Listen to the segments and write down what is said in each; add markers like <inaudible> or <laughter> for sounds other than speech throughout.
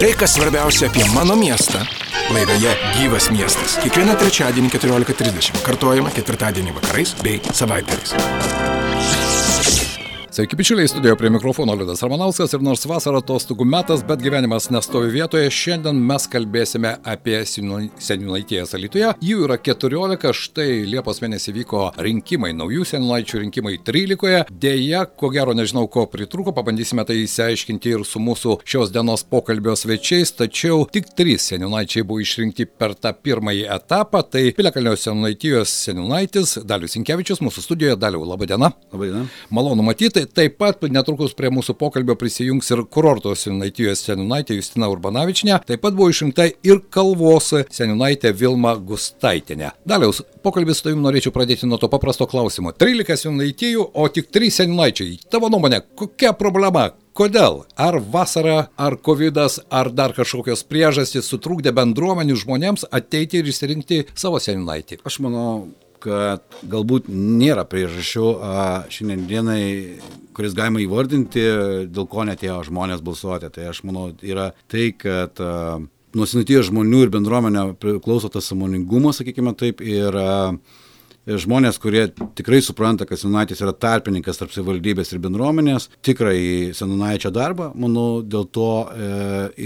Tai, kas svarbiausia apie mano miestą. Laidoje Gyvas miestas. Kiekvieną trečiadienį 14.30. Kartuojama ketvirtadienį vakarais bei savaitgaliais. Sveiki, bičiuliai, studijoje prie mikrofono Liudas Ramanauskas ir nors vasara atostogų metas, bet gyvenimas nestovi vietoje, šiandien mes kalbėsime apie seniūnaitėjas Alitoje. Jų yra 14, štai Liepos mėnesį vyko rinkimai, naujų seniūnaičių rinkimai 13. Deja, ko gero nežinau, ko pritruko, pabandysime tai įsiaiškinti ir su mūsų šios dienos pokalbio svečiais, tačiau tik trys seniūnaičiai buvo išrinkti per tą pirmąjį etapą. Tai Piliakalnio seniūnaitijos seniūnaitis Dalius Inkevičius, mūsų studijoje. Daliu, laba diena. Labai diena. Malonu matyti. Taip pat netrukus prie mūsų pokalbio prisijungs ir kurorto seniūnaitijos seniūnaitė Justina Urbanavičinė. Taip pat buvo išrinkta ir kalvos seniūnaitė Vilma Gustaitinė. Daliaus, pokalbį su tavimi norėčiau pradėti nuo to paprasto klausimo. 13 seniūnaitijų, o tik 3 seniūnaičiai. Tavo nuomonė, kokia problema? Kodėl? Ar vasara, ar COVID, ar dar kažkokios priežastys sutrūkdė bendruomenių žmonėms ateiti ir išsirinkti savo seniūnaitį? Aš manau, kad galbūt nėra priežasčių šiandien dienai, kuris galima įvardinti, dėl ko netėjo žmonės balsuoti. Tai aš manau, yra tai, kad nuo senaties žmonių ir bendruomenė priklauso tas samoningumas, sakykime taip, ir žmonės, kurie tikrai supranta, kad senaitis yra tarpininkas tarp savivaldybės ir bendruomenės, tikrai senaičio darbą, manau, dėl to e,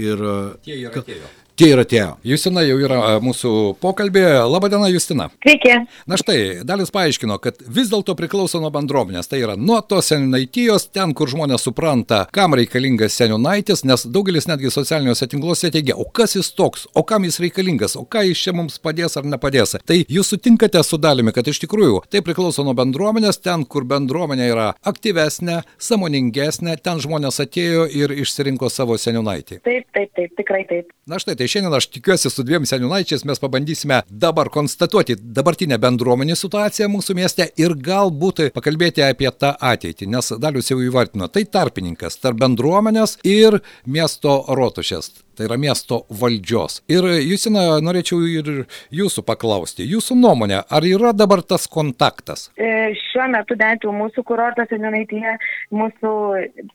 ir... Tie ir atėjo tie ir atėjo. Justina jau yra mūsų pokalbėje. Labadiena, Justina. Sveiki. Na štai, dalis paaiškino, kad vis dėlto priklauso nuo bendruomenės. Tai yra nuo tos seniūnaitijos, ten, kur žmonės supranta, kam reikalingas seniūnaitis, nes daugelis netgi socialiniuose tinkluose teigia, o kas jis toks, o kam jis reikalingas, o ką jis čia mums padės ar nepadės. Tai jūs sutinkate su dalimi, kad iš tikrųjų tai priklauso nuo bendruomenės, ten, kur bendruomenė yra aktyvesnė, samoningesnė, ten žmonės atėjo ir išsirinko savo seniūnaitį. Taip, taip, taip, tikrai taip. Na štai, tai šiandien aš tikiuosi su dviem seniūnaičiais mes pabandysime dabar konstatuoti dabartinę bendruomenį situaciją mūsų mieste ir galbūt pakalbėti apie tą ateitį, nes Dalius jau įvartino, tai tarpininkas tarp bendruomenės ir miesto rotušės tai yra miesto valdžios. Ir Jusina, norėčiau ir jūsų paklausti, jūsų nuomonė, ar yra dabar tas kontaktas? E, šiuo metu bent jau mūsų kurorto seninaityje, mūsų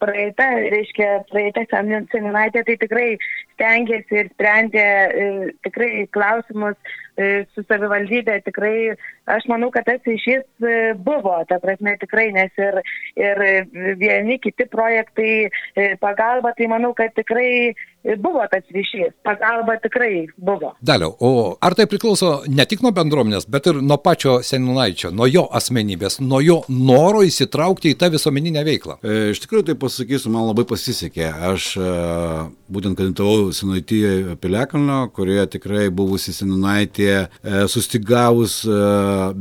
praeita, reiškia, praeita seminaitė, tai tikrai stengiasi ir sprendė e, tikrai klausimus e, su savivaldybė, tikrai aš manau, kad tas ryšys e, buvo, ta prasme tikrai, nes ir, ir vieni kiti projektai e, pagalba, tai manau, kad tikrai buvo tas ryšys, pagalba tikrai buvo. Daliau, o ar tai priklauso ne tik nuo bendruomenės, bet ir nuo pačio senunaičio, nuo jo asmenybės, nuo jo noro įsitraukti į tą visuomeninę veiklą? E, iš tikrųjų, tai pasakysiu, man labai pasisekė. Aš e, būtent kandidatavau senatyje Pilekalnio, kurioje tikrai buvusi senunaitė e, sustigavus e,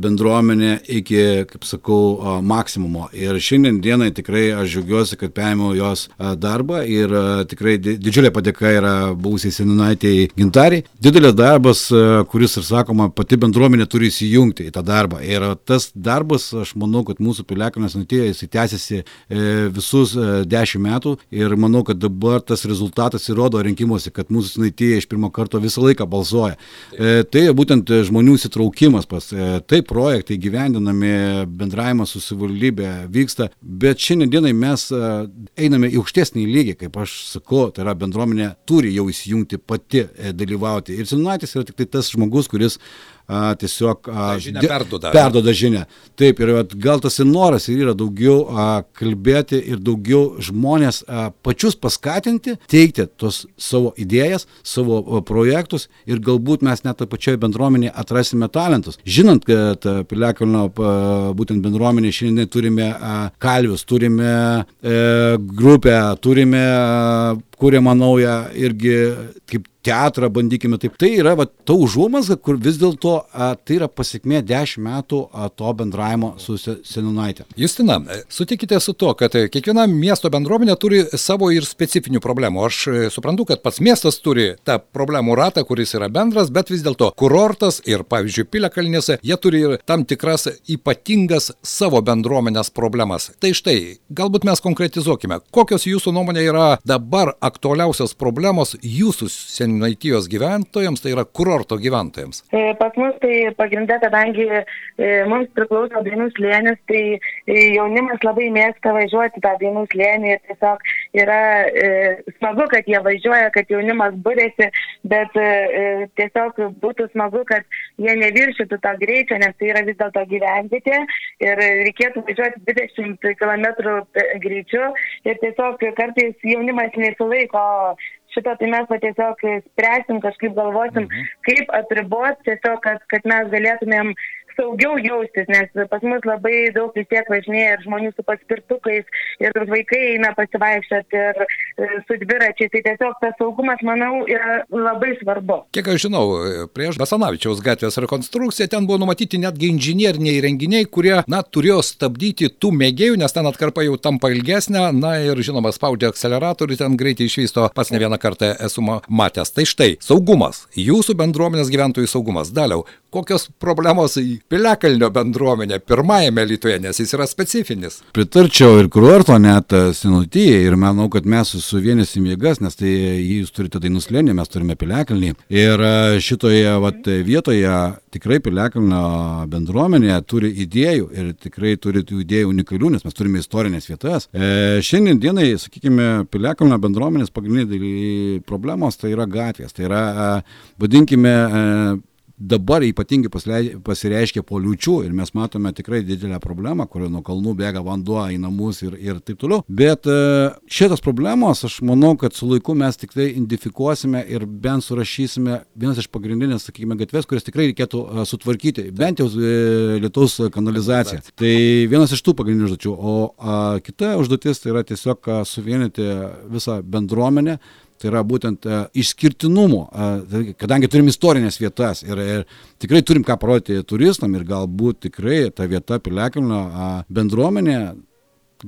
bendruomenė iki, kaip sakau, maksimumo. Ir šiandien dienai tikrai aš džiaugiuosi, kad perėmiau jos darbą ir tikrai didžiulė padėka dėka yra buvusiai seminaitėjai gintariai. Didelis darbas, kuris ir sakoma, pati bendruomenė turi įsijungti į tą darbą. Ir tas darbas, aš manau, kad mūsų piliakinės nutėjo, jis tęsiasi e, visus dešimt metų ir manau, kad dabar tas rezultatas įrodo rinkimuose, kad mūsų senaitėje iš pirmo karto visą laiką balsuoja. Tai būtent žmonių įsitraukimas pas. Tai projektai gyvendinami, bendravimas su savivaldybė vyksta, bet šiandienai mes einame į aukštesnį lygį, kaip aš sakau, tai yra bendruomenė turi jau įsijungti pati e, dalyvauti. Ir Sinaitis yra tik tai tas žmogus, kuris a, tiesiog a, žinia perdoda. perdoda žinę. Taip, ir at, gal tas ir noras ir yra daugiau a, kalbėti ir daugiau žmonės a, pačius paskatinti, teikti tos savo idėjas, savo a, projektus ir galbūt mes net pačioje bendruomenėje atrasime talentus. Žinant, kad Piliakalno būtent bendruomenė šiandien turime a, kalvius, turime e, grupę, turime a, kuriamą naują irgi kaip teatrą bandykime taip. Tai yra va, ta užuomasga, kur vis dėlto tai yra pasiekmė dešimt metų a, to bendravimo su Senunaitė. Justina, sutikite su to, kad kiekviena miesto bendruomenė turi savo ir specifinių problemų. Aš e, suprantu, kad pats miestas turi tą problemų ratą, kuris yra bendras, bet vis dėlto kurortas ir, pavyzdžiui, Piliakalnėse, jie turi ir tam tikras ypatingas savo bendruomenės problemas. Tai štai, galbūt mes konkretizuokime, kokios jūsų nuomonė yra dabar aktualiausios problemos jūsų Senaitijos gyventojams, tai yra kurorto gyventojams? E, pas mus tai pagrindė, kadangi e, mums priklauso dainų slėnis, tai e, jaunimas labai mėgsta važiuoti tą dainų slėnį ir tiesiog yra smagu, kad jie važiuoja, kad jaunimas būrėsi, bet tiesiog būtų smagu, kad jie neviršytų to greičio, nes tai yra vis dėlto gyvenvietė ir reikėtų važiuoti 20 km greičiu ir tiesiog kartais jaunimas nesilaiko šito, tai mes va, tiesiog spręsim, kažkaip galvosim, mhm. kaip apriboti tiesiog, kad, kad mes galėtumėm saugiau jaustis, nes pas mus labai daug vis tiek važinėja ir žmonių su paspirtukais, ir vaikai eina pasivaikščioti, ir e, su dviračiais. Tai tiesiog tas saugumas, manau, yra labai svarbu. Kiek aš žinau, prieš Basanavičiaus gatvės rekonstrukciją ten buvo numatyti netgi inžinieriniai renginiai, kurie, na, turėjo stabdyti tų mėgėjų, nes ten atkarpa jau tampa ilgesnė, na ir žinoma, spaudžia akceleratorių, ten greitai išvysto, pats ne vieną kartą esu matęs. Tai štai, saugumas, jūsų bendruomenės gyventojų saugumas. Daliau, kokios problemos Piliakalnio bendruomenė pirmajame Lietuvoje, nes jis yra specifinis. Pritarčiau ir kurorto net sinutijai ir manau, kad mes suvienysim jėgas, nes tai jūs turite tai nuslėnį, mes turime Piliakalnį. Ir e, šitoje vat, vietoje tikrai Piliakalnio bendruomenė turi idėjų ir tikrai turi tų idėjų unikalių, nes mes turime istorinės vietas. E, šiandien dienai, sakykime, Piliakalnio bendruomenės pagrindiniai problemos tai yra gatvės, tai yra, e, vadinkime, e, dabar ypatingai pasireiškia po liučių ir mes matome tikrai didelę problemą, kur nuo kalnų bėga vanduo į namus ir, ir taip toliau. Bet e, šitas problemos, aš manau, kad su laiku mes tik tai identifikuosime ir bent surašysime vienas iš pagrindinės, sakykime, gatves, kurias tikrai reikėtų e, sutvarkyti, bent jau e, lietaus kanalizacija. Tai vienas iš tų pagrindinių užduočių. O a, kita užduotis tai yra tiesiog suvienyti visą bendruomenę, tai yra būtent uh, išskirtinumo, uh, kadangi turim istorinės vietas ir, ir tikrai turim ką parodyti turistam ir galbūt tikrai ta vieta Piliakalnio uh, bendruomenė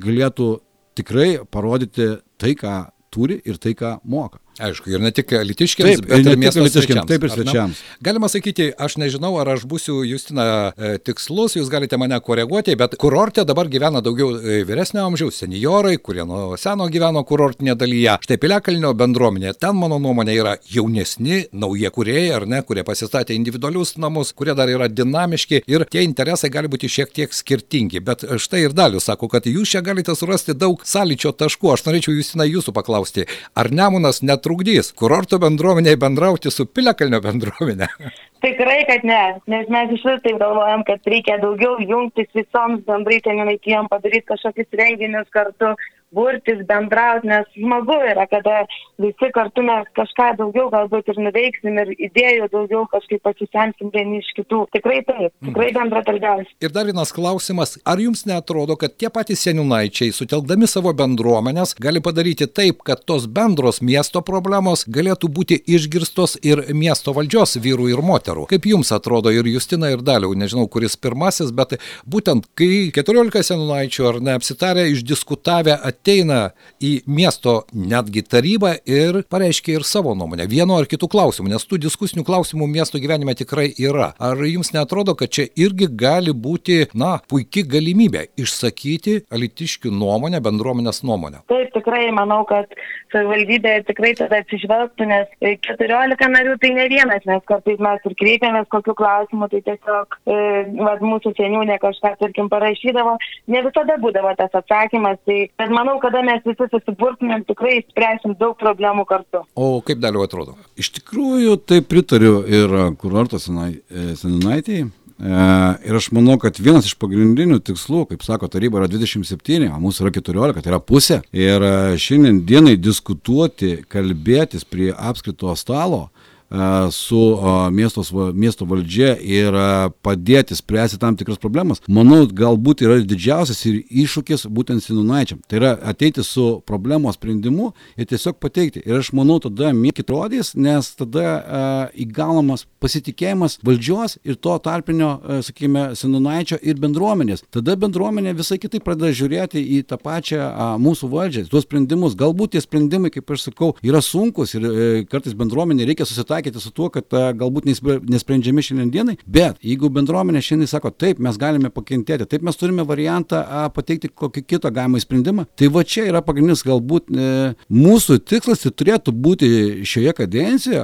galėtų tikrai parodyti tai, ką turi ir tai, ką moka. Aišku, ir ne tik litiškiams, bet ir, ir miesto svečiams. Taip ir svečiams. Galima sakyti, aš nežinau, ar aš būsiu Justina e, tikslus, jūs galite mane koreguoti, bet kurorte dabar gyvena daugiau e, vyresnio amžiaus seniorai, kurie nuo seno gyveno kurortinėje dalyje. Štai Piliakalnio bendruomenė, ten mano nuomonė yra jaunesni, nauji kuriejai, ar ne, kurie pasistatė individualius namus, kurie dar yra dinamiški ir tie interesai gali būti šiek tiek skirtingi. Bet štai ir Dalius sako, kad jūs čia galite surasti daug sąlyčio taškų. Aš norėčiau Justina jūsų paklausti, ar Nemunas net trukdys kurorto bendruomeniai bendrauti su Piliakalnio bendruomenė? <laughs> Tikrai, kad ne, nes mes iš vis taip galvojam, kad reikia daugiau jungtis visoms bendrai teninaitiem, padaryti kažkokius renginius kartu, burtis, bendrauti, nes smagu yra, kada visi kartu mes kažką daugiau galbūt ir nuveiksim ir idėjų daugiau kažkaip pasisemsim vieni iš kitų. Tikrai taip, tikrai bendradarbiausim. Ir dar vienas klausimas, ar jums netrodo, kad tie patys seniūnaičiai, sutelkdami savo bendruomenės, gali padaryti taip, kad tos bendros miesto problemos galėtų būti išgirstos ir miesto valdžios vyrų ir moterų? Kaip jums atrodo ir Justina ir Daliau, nežinau, kuris pirmasis, bet būtent kai 14 seniūnaičių ar neapsitarę, išdiskutavę, ateina į miesto netgi tarybą ir pareiškia ir savo nuomonę vienu ar kitu klausimu, nes tų diskusinių klausimų miesto gyvenime tikrai yra. Ar jums netrodo, kad čia irgi gali būti, na, puikia galimybė išsakyti alitiškių nuomonę, bendruomenės nuomonę? Taip, tikrai manau, kad savivaldybė tikrai tada atsižvelgtų, nes 14 narių tai ne vienas, nes kartais mes ir kreipiamės kokiu klausimu, tai tiesiog e, vad, mūsų seniūnė kažką, tarkim, parašydavo, ne visada būdavo tas atsakymas, tai bet man manau, kada mes visi susiburtumėm, tikrai spręsim daug problemų kartu. O kaip daliau atrodo? Iš tikrųjų, tai pritariu ir kurorto seninaitėjai. E, ir aš manau, kad vienas iš pagrindinių tikslų, kaip sako taryba, yra 27, o mūsų yra 14, tai yra pusė. Ir e, šiandien dienai diskutuoti, kalbėtis prie apskrito stalo, su miestos, miesto valdžia ir padėti spręsti tam tikras problemas, manau, galbūt yra didžiausias ir iššūkis būtent sinunaičiam. Tai yra ateiti su problemos sprendimu ir tiesiog pateikti. Ir aš manau, tada mėgit rodys, nes tada uh, įgaunamas pasitikėjimas valdžios ir to tarpinio, uh, sakykime, sinunaičio ir bendruomenės. Tada bendruomenė visai kitaip pradeda žiūrėti į tą pačią uh, mūsų valdžią, tuos sprendimus. Galbūt tie sprendimai, kaip aš sakau, yra sunkus ir uh, kartais bendruomenė reikia susitaikyti susitaikyti su tuo, kad a, galbūt nespre- nesprendžiami šiandienai, bet jeigu bendruomenė šiandien sako, taip, mes galime pakentėti, taip mes turime variantą pateikti kokį kitą galimą sprendimą, tai va čia yra pagrindinis galbūt e, mūsų tikslas tai turėtų būti šioje kadencijoje,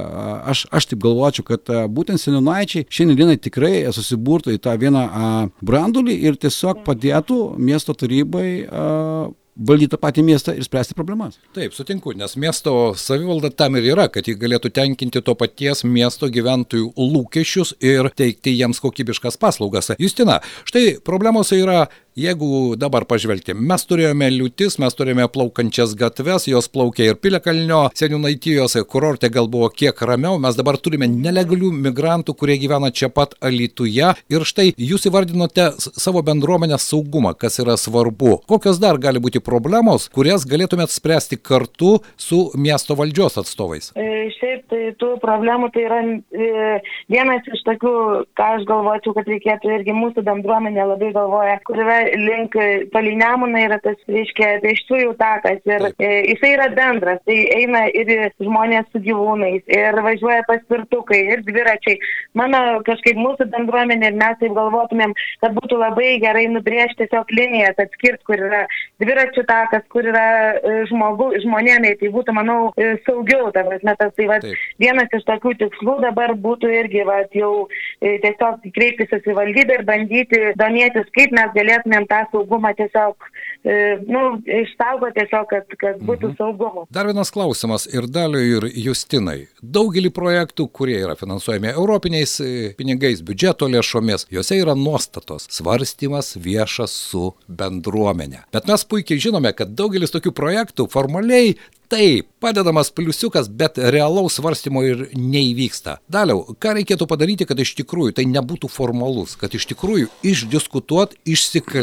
aš, aš taip galvočiau, kad a, būtent senionaičiai šiandienai tikrai susiburtų į tą vieną a, brandulį ir tiesiog padėtų miesto tarybai a, valdyti tą patį miestą ir spręsti problemas. Taip, sutinku, nes miesto savivalda tam ir yra, kad ji galėtų tenkinti to paties miesto gyventojų lūkesčius ir teikti jiems kokybiškas paslaugas. Justina, štai problemos yra Jeigu dabar pažvelgti, mes turėjome liūtis, mes turėjome plaukančias gatves, jos plaukė ir Pilekalnio, Seniūnaitijos kurorte gal buvo kiek ramiau, mes dabar turime nelegalių migrantų, kurie gyvena čia pat Alituje. Ir štai jūs įvardinote savo bendruomenės saugumą, kas yra svarbu. Kokios dar gali būti problemos, kurias galėtumėt spręsti kartu su miesto valdžios atstovais? E, Šiaip tai tų problemų tai yra e, vienas iš tokių, ką aš galvočiau, kad reikėtų irgi mūsų bendruomenė labai galvoja, kur yra link e, palei Nemuną yra tas, reiškia, pėsčiųjų takas ir e, jisai yra bendras, tai eina ir žmonės su gyvūnais, ir važiuoja paspirtukai, ir dviračiai. Mano kažkaip mūsų bendruomenė ir mes taip galvotumėm, kad būtų labai gerai nubrėžti tiesiog linijas, atskirti, kur yra dviračių takas, kur yra e, žmogu, žmonėmiai, tai būtų, manau, e, saugiau, ta prasme, tas tai va, vienas iš tokių tikslų dabar būtų irgi va, jau tiesiog kreiptis į valdybę ir bandyti domėtis, kaip mes galėtumėm tą saugumą tiesiog, e, nu, išsaugoti tiesiog, kad, kad būtų saugumu. Dar vienas klausimas ir Daliui, ir Justinai. Daugelį projektų, kurie yra finansuojami europiniais e, pinigais, biudžeto lėšomis, juose yra nuostatos - svarstymas viešas su bendruomenė. Bet mes puikiai žinome, kad daugelis tokių projektų formaliai Taip, padedamas pliusiukas, bet realaus svarstymo ir neįvyksta. Daliau, ką reikėtų padaryti, kad iš tikrųjų tai nebūtų formalus, kad iš tikrųjų išdiskutuot,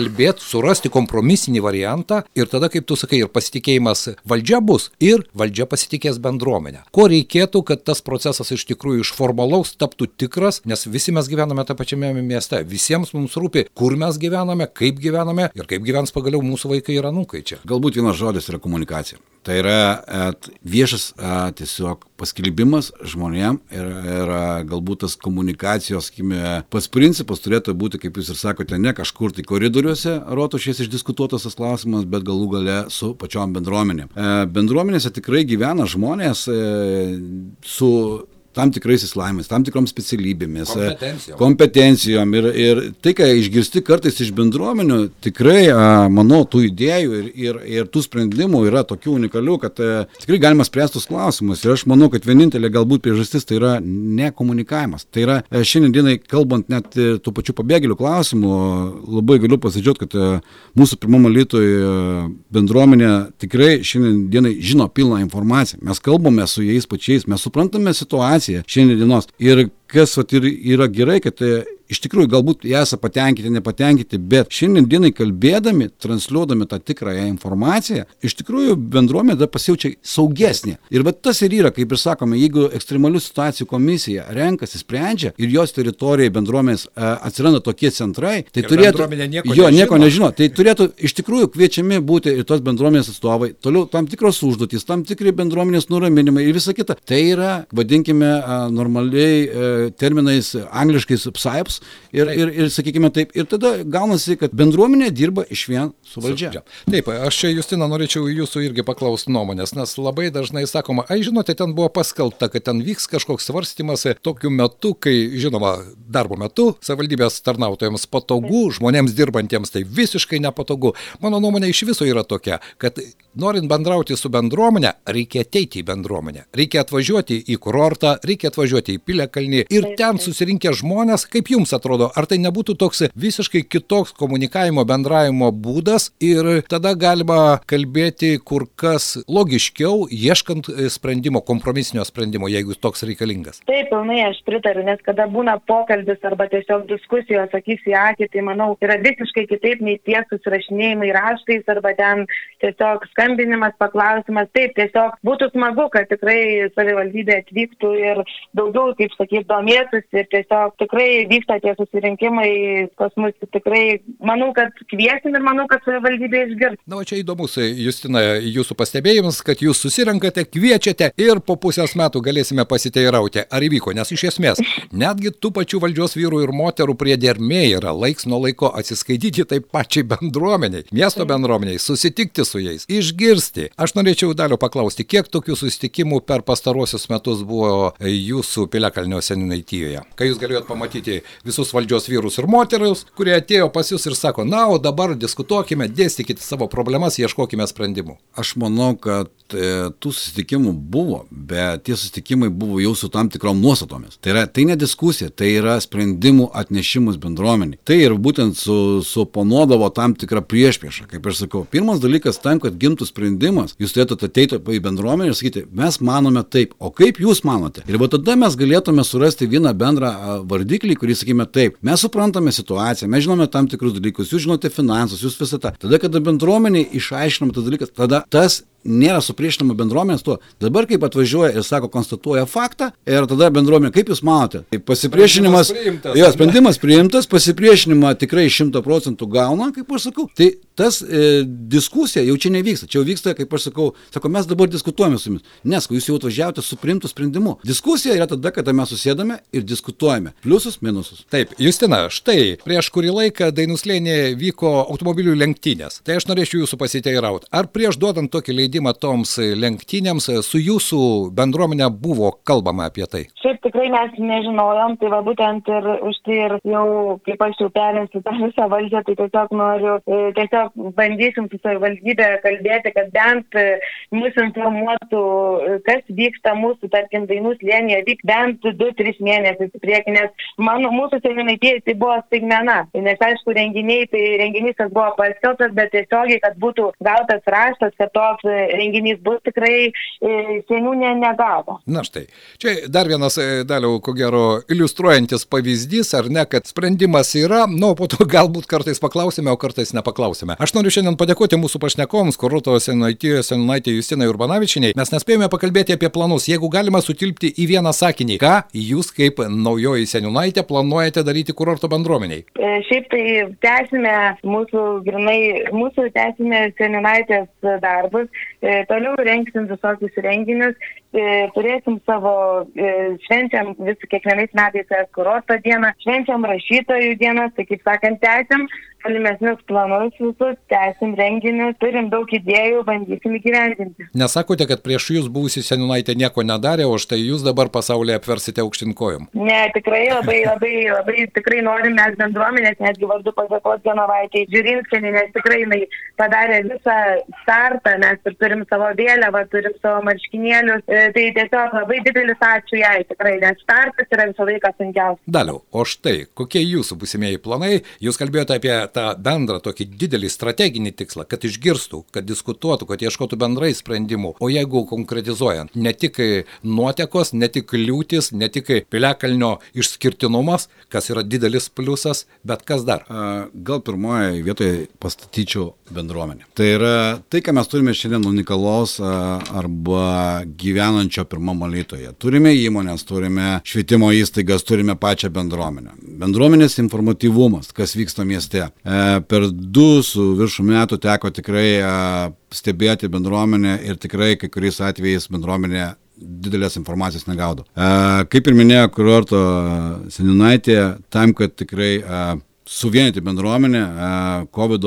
išsikalbėt, surasti kompromisinį variantą ir tada, kaip tu sakai, ir pasitikėjimas valdžia bus ir valdžia pasitikės bendruomenę. Ko reikėtų, kad tas procesas iš tikrųjų iš formalaus taptų tikras, nes visi mes gyvename tą pačiame mieste, visiems mums rūpi, kur mes gyvename, kaip gyvename ir kaip gyvens pagaliau mūsų vaikai ir anūkai čia. Galbūt vienas žodis yra komunikacija. Tai yra et, viešas a, tiesiog paskelbimas žmonėm ir, ir galbūt tas komunikacijos, sakykime, pats principas turėtų būti, kaip jūs ir sakote, ne kažkur tai koridoriuose rotušės išdiskutuotas tas klausimas, bet galų gale su pačiom bendruomenėm. E, bendruomenėse tikrai gyvena žmonės e, su tam tikrais įslavimais, tam tikrom specialybėmis, e, Kompetencijom. kompetencijom ir, ir tai, ką išgirsti kartais iš bendruomenių, tikrai, manau, tų idėjų ir, ir, ir tų sprendimų yra tokių unikalių, kad a, tikrai galima spręsti tus klausimus. Ir aš manau, kad vienintelė galbūt priežastis tai yra nekomunikavimas. Tai yra a, šiandienai, kalbant net e, tų pačių pabėgėlių klausimų, labai galiu pasidžiaugti, kad mūsų pirmame Lietuvoje bendruomenė tikrai šiandienai žino pilną informaciją. Mes kalbame su jais pačiais, mes suprantame situaciją šiandienos. Ir kas vat, ir yra gerai, kad e, iš tikrųjų galbūt esate patenkinti, nepatenkinti, bet šiandien dienai kalbėdami, transliuodami tą tikrąją informaciją, iš tikrųjų bendruomenė tada pasijaučia saugesnė. Ir bet tas ir yra, kaip ir sakome, jeigu ekstremalių situacijų komisija renkasi, sprendžia ir jos teritorijoje bendruomenės e, atsiranda tokie centrai, tai turėtų... nieko jo, nieko nežino. Tai turėtų iš tikrųjų kviečiami būti ir tos bendruomenės atstovai, toliau tam tikros užduotys, tam tikri bendruomenės nuraminimai ir visa kita. Tai yra, vadinkime, normaliai e, terminais angliškais psyops ir, ir, ir sakykime taip. Ir tada gaunasi, kad bendruomenė dirba iš vien su. Valdžia. Taip, aš čia, Justina, norėčiau jūsų irgi paklausti nuomonės, nes labai dažnai sakoma, ai žinote, ten buvo paskelbta, kad ten vyks kažkoks svarstymas tokiu metu, kai, žinoma, darbo metu savivaldybės tarnautojams patogu, žmonėms dirbantiems tai visiškai nepatogu. Mano nuomonė iš viso yra tokia, kad norint bendrauti su bendruomenė, reikia ateiti į bendruomenę, reikia atvažiuoti į kurortą, reikia atvažiuoti į Pilekalnį ir ten susirinkę žmonės, kaip jums atrodo, ar tai nebūtų toks visiškai kitoks komunikavimo, bendravimo būdas ir tada galima kalbėti kur kas logiškiau, ieškant e, sprendimo, kompromisinio sprendimo, jeigu toks reikalingas. Taip, pilnai aš pritariu, nes kada būna pokalbis arba tiesiog diskusijos akis į akį, tai manau, yra visiškai kitaip nei tie susirašinėjimai raštais arba ten tiesiog skambinimas, paklausimas. Taip, tiesiog būtų smagu, kad tikrai savivaldybė atvyktų ir daugiau, kaip sakyt, domėtųsi ir tiesiog tikrai vyksta tie susirinkimai pas mus tikrai, manau, kad kviesim ir manau, kad savivaldybė išgirs. Na, o čia įdomus, Justina, jūsų pastebėjimas, kad jūs susirenkate, kviečiate ir po pusės metų galėsime pasiteirauti, ar įvyko, nes iš esmės netgi tų pačių valdžios vyrų ir moterų priedermė yra laiks nuo laiko atsiskaityti taip pačiai bendruomeniai, miesto bendruomeniai, susitikti su jais, išgirsti. Aš norėčiau dalio paklausti, kiek tokių susitikimų per pastaruosius metus buvo jūsų Pilekalnio seninaityjoje, kai jūs galėjot pamatyti visus valdžios vyrus ir moteris, kurie atėjo pas jūs ir sako, na, o dabar diskutuokime, dėstykite savo problemas, ieškokime sprendimų. Aš manau, kad e, tų susitikimų buvo, bet tie susitikimai buvo jau su tam tikrom nuostatomis. Tai, yra, tai ne diskusija, tai yra sprendimų atnešimus bendruomeniai. Tai ir būtent su, suponuodavo tam tikrą priešpriešą. Kaip aš sakau, pirmas dalykas tam, kad gimtų sprendimas, jūs turėtumėte ateiti į bendruomenę ir sakyti, mes manome taip, o kaip jūs manote? Ir va tada mes galėtume surasti vieną bendrą vardiklį, kurį sakykime taip, mes suprantame situaciją, mes žinome tam tikrus dalykus, jūs žinote finansus, jūs visą tą. Tada, kada bendruomeniai išaiškinama tas dalykas, tada tas nėra supriešinama bendruomenės tuo. Dabar kaip atvažiuoja ir sako, konstatuoja faktą ir tada bendruomenė, kaip jūs manote, tai pasipriešinimas, jo, sprendimas priimtas, pasipriešinimą tikrai šimta procentų gauna, kaip aš sakau, tai tas e, diskusija jau čia nevyksta, čia jau vyksta, kaip aš sakau, sako, mes dabar diskutuojame su jumis, nes jūs jau atvažiavote su priimtų sprendimu. Diskusija yra tada, kada mes susėdame ir diskutuojame, pliusus, minusus. Taip, Justina, štai prieš kurį laiką Dainuslėnė vyko automobilių lenktynės. Tai aš norėčiau jūsų pasiteirauti, ar prieš duodant tokį leidimą leidimą toms lenktynėms. Su jūsų bendruomenė buvo kalbama apie tai? Šiaip tikrai mes nežinojom, tai va būtent ir už tai ir jau, kaip aš jau perimsiu tą visą valdžią, tai tiesiog noriu, e, tiesiog bandysim su savivaldybė kalbėti, kad bent e, mus informuotų, e, kas vyksta mūsų, tarkim, dainų slėnyje, vyk bent 2-3 mėnesius į priekį, nes mano, mūsų seminaitėjai tai buvo staigmena, nes aišku, renginiai, tai renginys, kas buvo paskelbtas, bet tiesiogiai, kad būtų gautas raštas, kad toks renginys bus tikrai e, seniūnė negavo. Na štai, čia dar vienas e, daliau, ko gero, iliustruojantis pavyzdys, ar ne, kad sprendimas yra, nu, po to <laughs> galbūt kartais paklausime, o kartais nepaklausime. Aš noriu šiandien padėkoti mūsų pašnekoms, Kuruto Senaitė, Senaitė Justina Urbanavičiniai. Mes nespėjome pakalbėti apie planus. Jeigu galima sutilpti į vieną sakinį, ką jūs kaip naujoji Senaitė planuojate daryti kurorto bendruomeniai? E, šiaip tai tęsime mūsų, grinai, mūsų tęsime Senaitės darbus. E, toliau rengsim visokius renginius, turėsim savo e, švenčiam vis kiekvienais metais kurorto dieną, švenčiam rašytojų dieną, tai kaip sakant, tęsim tolimesnius planus visus, tęsim renginius, turim daug idėjų, bandysim įgyvendinti. Nesakote, kad prieš jūs buvusi senunaitė nieko nedarė, o štai jūs dabar pasaulyje apversite aukštinkojom? Ne, tikrai labai, labai, labai tikrai norim mes bendruomenės, netgi vardu padėkoti Genovaitį Žiūrinskienį, nes tikrai jinai padarė visą startą, mes ir turim savo vėliavą, turim savo marškinėlius, e, tai tiesiog labai didelis ačiū jai, tikrai, nes startas yra visą laiką sunkiausias. Daliau, o štai, kokie jūsų busimieji planai? Jūs kalbėjote apie tą bendrą tokį didelį strateginį tikslą, kad išgirstų, kad diskutuotų, kad ieškotų bendrai sprendimų. O jeigu konkretizuojant, ne tik nuotekos, ne tik liūtis, ne tik piliakalnio išskirtinumas, kas yra didelis pliusas, bet kas dar? Gal pirmoje vietoje pastatyčiau bendruomenę. Tai yra tai, ką mes turime šiandien unikalos arba gyvenančio pirmam alytoje. Turime įmonės, turime švietimo įstaigas, turime pačią bendruomenę. Bendruomenės informatyvumas, kas vyksta mieste. E, per du su viršų metų teko tikrai e, stebėti bendruomenę ir tikrai kai kuriais atvejais bendruomenė didelės informacijos negaudo. E, kaip ir minėjo kurorto seninaitė, tam, kad tikrai suvienyti bendruomenę, COVID,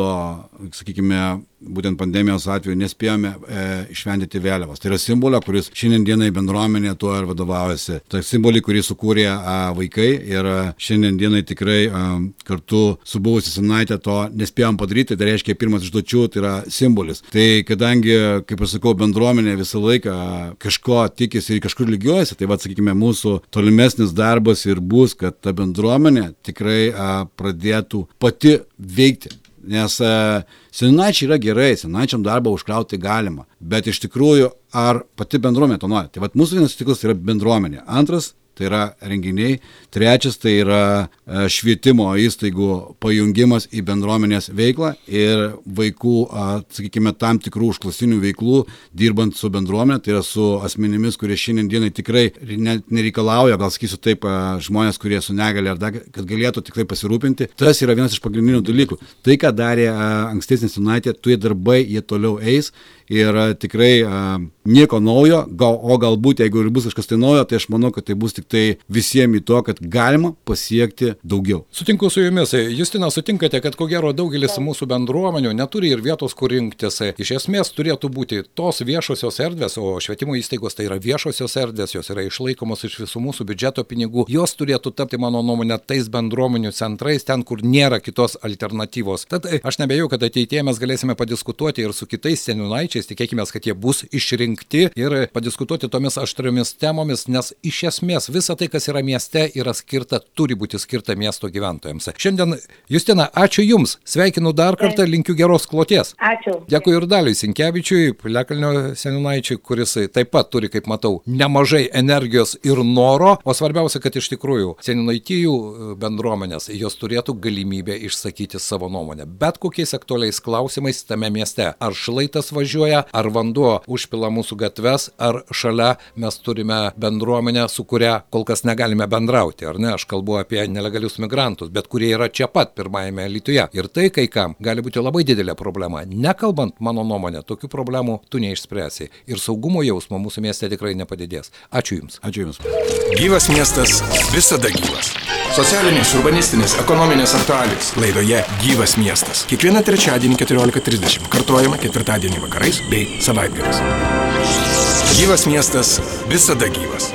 sakykime, būtent pandemijos atveju nespėjome e, išvendyti vėliavos. Tai yra simbolio, kuris šiandien dienai bendruomenė tuo ir vadovaujasi. Tai simbolį, kurį sukūrė a, vaikai ir a, šiandien dienai tikrai a, kartu su buvusi senaitė to nespėjom padaryti, tai reiškia pirmas užduočių, tai yra simbolis. Tai kadangi, kaip aš sakau, bendruomenė visą laiką kažko tikisi ir kažkur lygiuojasi, tai vad, sakykime, mūsų tolimesnis darbas ir bus, kad ta bendruomenė tikrai a, pradėtų pati veikti Nes e, senačiai yra gerai, senačiam darbą užkrauti galima, bet iš tikrųjų ar pati bendruomenė to nori. Tai vad mūsų vienas tikslas yra bendruomenė. Antras tai yra renginiai. Trečias tai yra e, švietimo įstaigų pajungimas į bendruomenės veiklą ir vaikų, sakykime, tam tikrų užklasinių veiklų dirbant su bendruomenė, tai yra su asmenimis, kurie šiandienai tikrai net nereikalauja, gal sakysiu taip, žmonės, kurie su negali ar dar, kad galėtų tikrai pasirūpinti. Tas yra vienas iš pagrindinių dalykų. Tai, ką darė ankstesnis United, tie darbai jie toliau eis ir tikrai nieko naujo, o galbūt jeigu ir bus kažkas tai naujo, tai aš manau, kad tai bus tik tai visiems į to, kad galima pasiekti daugiau. Sutinku su jumis. Justina, sutinkate, kad ko gero daugelis mūsų bendruomenių neturi ir vietos, kur rinktis. Iš esmės turėtų būti tos viešosios erdvės, o švietimo įstaigos tai yra viešosios erdvės, jos yra išlaikomos iš visų mūsų biudžeto pinigų. Jos turėtų tapti, mano nuomonė, tais bendruomenių centrais, ten, kur nėra kitos alternatyvos. Tad aš nebejau, kad ateityje mes galėsime padiskutuoti ir su kitais seniūnaičiais, tikėkime, kad jie bus išrinkti ir padiskutuoti tomis aštriomis temomis, nes iš esmės visa tai, kas yra mieste, yra skirta, turi būti skirta miesto gyventojams. Šiandien, Justina, ačiū Jums, sveikinu dar kartą, linkiu geros kloties. Ačiū. Dėkui ir Daliui Sinkevičiui, Lekalnio seninaičiui, kuris taip pat turi, kaip matau, nemažai energijos ir noro, o svarbiausia, kad iš tikrųjų seninaitijų bendruomenės, jos turėtų galimybę išsakyti savo nuomonę. Bet kokiais aktualiais klausimais tame mieste. Ar šlaitas važiuoja, ar vanduo užpila mūsų mūsų gatves, ar šalia mes turime bendruomenę, su kuria kol kas negalime bendrauti, ar ne? Aš kalbu apie nelegalius migrantus, bet kurie yra čia pat pirmajame Lietuvoje. Ir tai kai kam gali būti labai didelė problema. Nekalbant, mano nuomonė, tokių problemų tu neišspręsi. Ir saugumo jausmo mūsų mieste tikrai nepadidės. Ačiū Jums. Ačiū Jums. Gyvas miestas visada gyvas. Socialinės, urbanistinės, ekonominės aktualijos. Laidoje Gyvas miestas. Kiekvieną trečiadienį 14.30. Kartuojama ketvirtadienį vakarais bei savaitgaliais. Gyvas miestas visada gyvas.